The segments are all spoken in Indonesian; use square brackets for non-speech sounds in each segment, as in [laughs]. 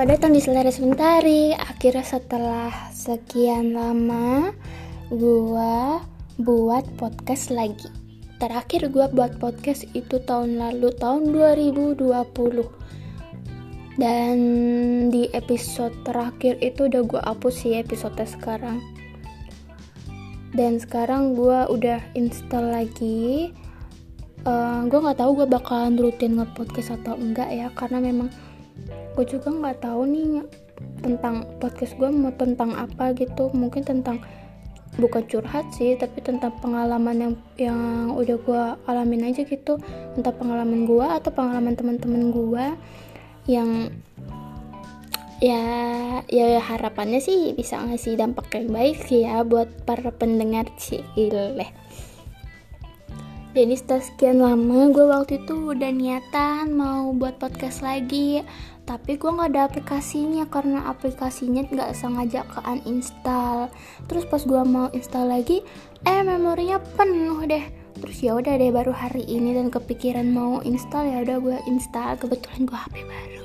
selamat datang di Selera Sementari. Akhirnya setelah sekian lama Gua buat podcast lagi. Terakhir gua buat podcast itu tahun lalu Tahun 2020 Dan di episode terakhir itu udah gua hapus sih episode sekarang. Dan sekarang gua udah install lagi. Uh, gue nggak tahu gue bakalan rutin nge-podcast atau enggak ya karena memang gue juga nggak tahu nih tentang podcast gue mau tentang apa gitu. Mungkin tentang bukan curhat sih tapi tentang pengalaman yang yang udah gue alamin aja gitu. Entah pengalaman gue atau pengalaman teman-teman gue yang ya ya harapannya sih bisa ngasih dampak yang baik sih ya buat para pendengar sih jadi setelah sekian lama gue waktu itu udah niatan mau buat podcast lagi. Tapi gue nggak ada aplikasinya karena aplikasinya nggak sengaja ke uninstall terus pas gue mau install lagi eh memorinya penuh deh. Terus ya udah deh baru hari ini dan kepikiran mau install ya udah gue install. Kebetulan gue HP baru.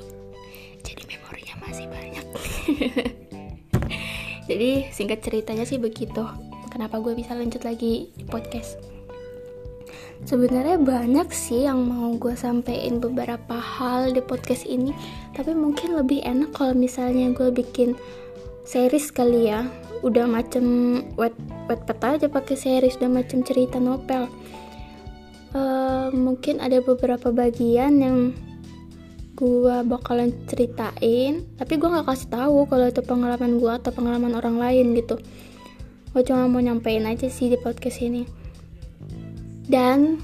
Jadi memorinya masih banyak. [laughs] Jadi singkat ceritanya sih begitu. Kenapa gue bisa lanjut lagi di podcast sebenarnya banyak sih yang mau gue sampein beberapa hal di podcast ini tapi mungkin lebih enak kalau misalnya gue bikin series kali ya. Udah macem wet wet peta aja pakai series udah macem cerita novel. Uh, mungkin ada beberapa bagian yang gue bakalan ceritain tapi gue nggak kasih tahu kalau itu pengalaman gue atau pengalaman orang lain gitu. Gue cuma mau nyampein aja sih di podcast ini dan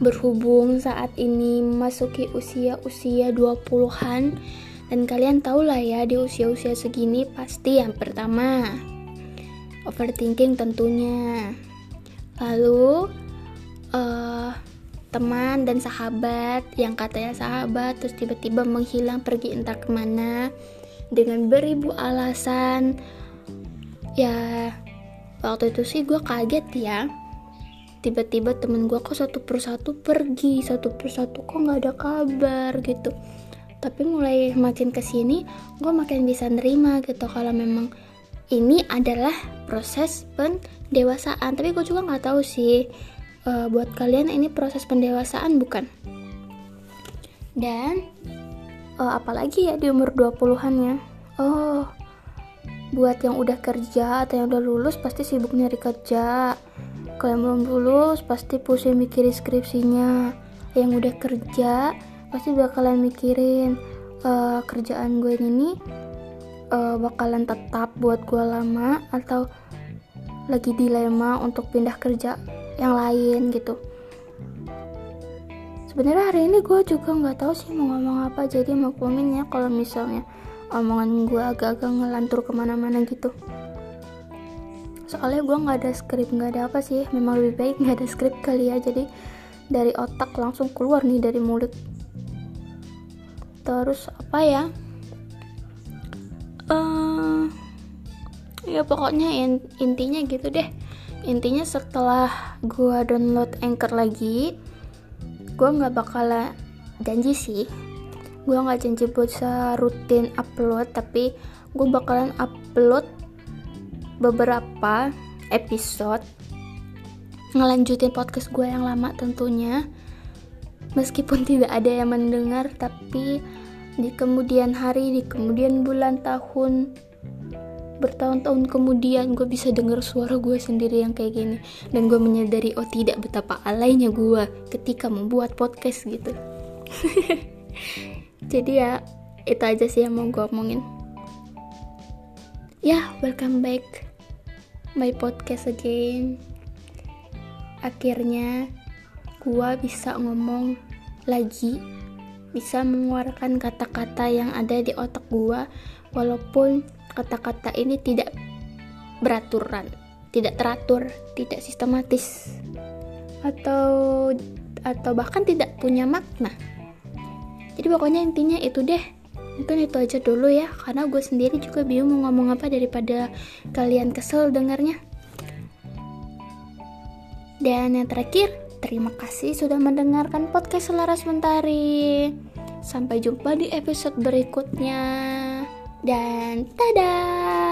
berhubung saat ini masuki usia-usia 20-an dan kalian tau lah ya di usia-usia segini pasti yang pertama overthinking tentunya. Lalu uh, teman dan sahabat yang katanya sahabat terus tiba-tiba menghilang pergi entah ke mana dengan beribu alasan. Ya waktu itu sih gue kaget ya tiba-tiba temen gue kok satu persatu pergi? Satu persatu kok nggak ada kabar? gitu. Tapi mulai makin ke sini gue makin bisa nerima gitu kalau memang ini adalah proses pendewasaan. Tapi gue juga nggak tahu sih uh, buat kalian ini proses pendewasaan bukan? Dan uh, apalagi ya di umur 20-an ya? Oh buat yang udah kerja atau yang udah lulus pasti sibuk nyari kerja kalian belum lulus pasti pusing mikirin skripsinya. Yang udah kerja pasti bakalan mikirin uh, kerjaan gue ini uh, bakalan tetap buat gue lama atau lagi dilema untuk pindah kerja yang lain gitu. Sebenarnya hari ini gue juga nggak tahu sih mau ngomong apa jadi maklumin ya kalau misalnya omongan gue agak-agak ngelantur ke mana-mana gitu soalnya gue nggak ada skrip nggak ada apa sih. Memang lebih baik nggak ada skrip kali ya. Jadi dari otak langsung keluar nih dari mulut. Terus apa ya? Uh, ya pokoknya in, intinya gitu deh. Intinya setelah gue download anchor lagi gue nggak bakal janji sih. Gue nggak janji buat rutin upload tapi gue bakalan upload beberapa episode ngelanjutin podcast gue yang lama tentunya. Meskipun tidak ada yang mendengar tapi di kemudian hari di kemudian bulan tahun bertahun-tahun kemudian gue bisa dengar suara gue sendiri yang kayak gini. Dan gue menyadari oh tidak betapa alainya gue ketika membuat podcast gitu. [laughs] Jadi ya itu aja sih yang mau gue omongin. Ya welcome back my podcast again. Akhirnya gua bisa ngomong lagi bisa mengeluarkan kata-kata yang ada di otak gua walaupun kata-kata ini tidak beraturan tidak teratur tidak sistematis atau atau bahkan tidak punya makna. Jadi pokoknya intinya itu deh mungkin itu aja dulu ya karena gue sendiri juga bingung mau ngomong apa daripada kalian kesel dengarnya dan yang terakhir terima kasih sudah mendengarkan podcast Selaras Mentari Sampai jumpa di episode berikutnya. Dan tada!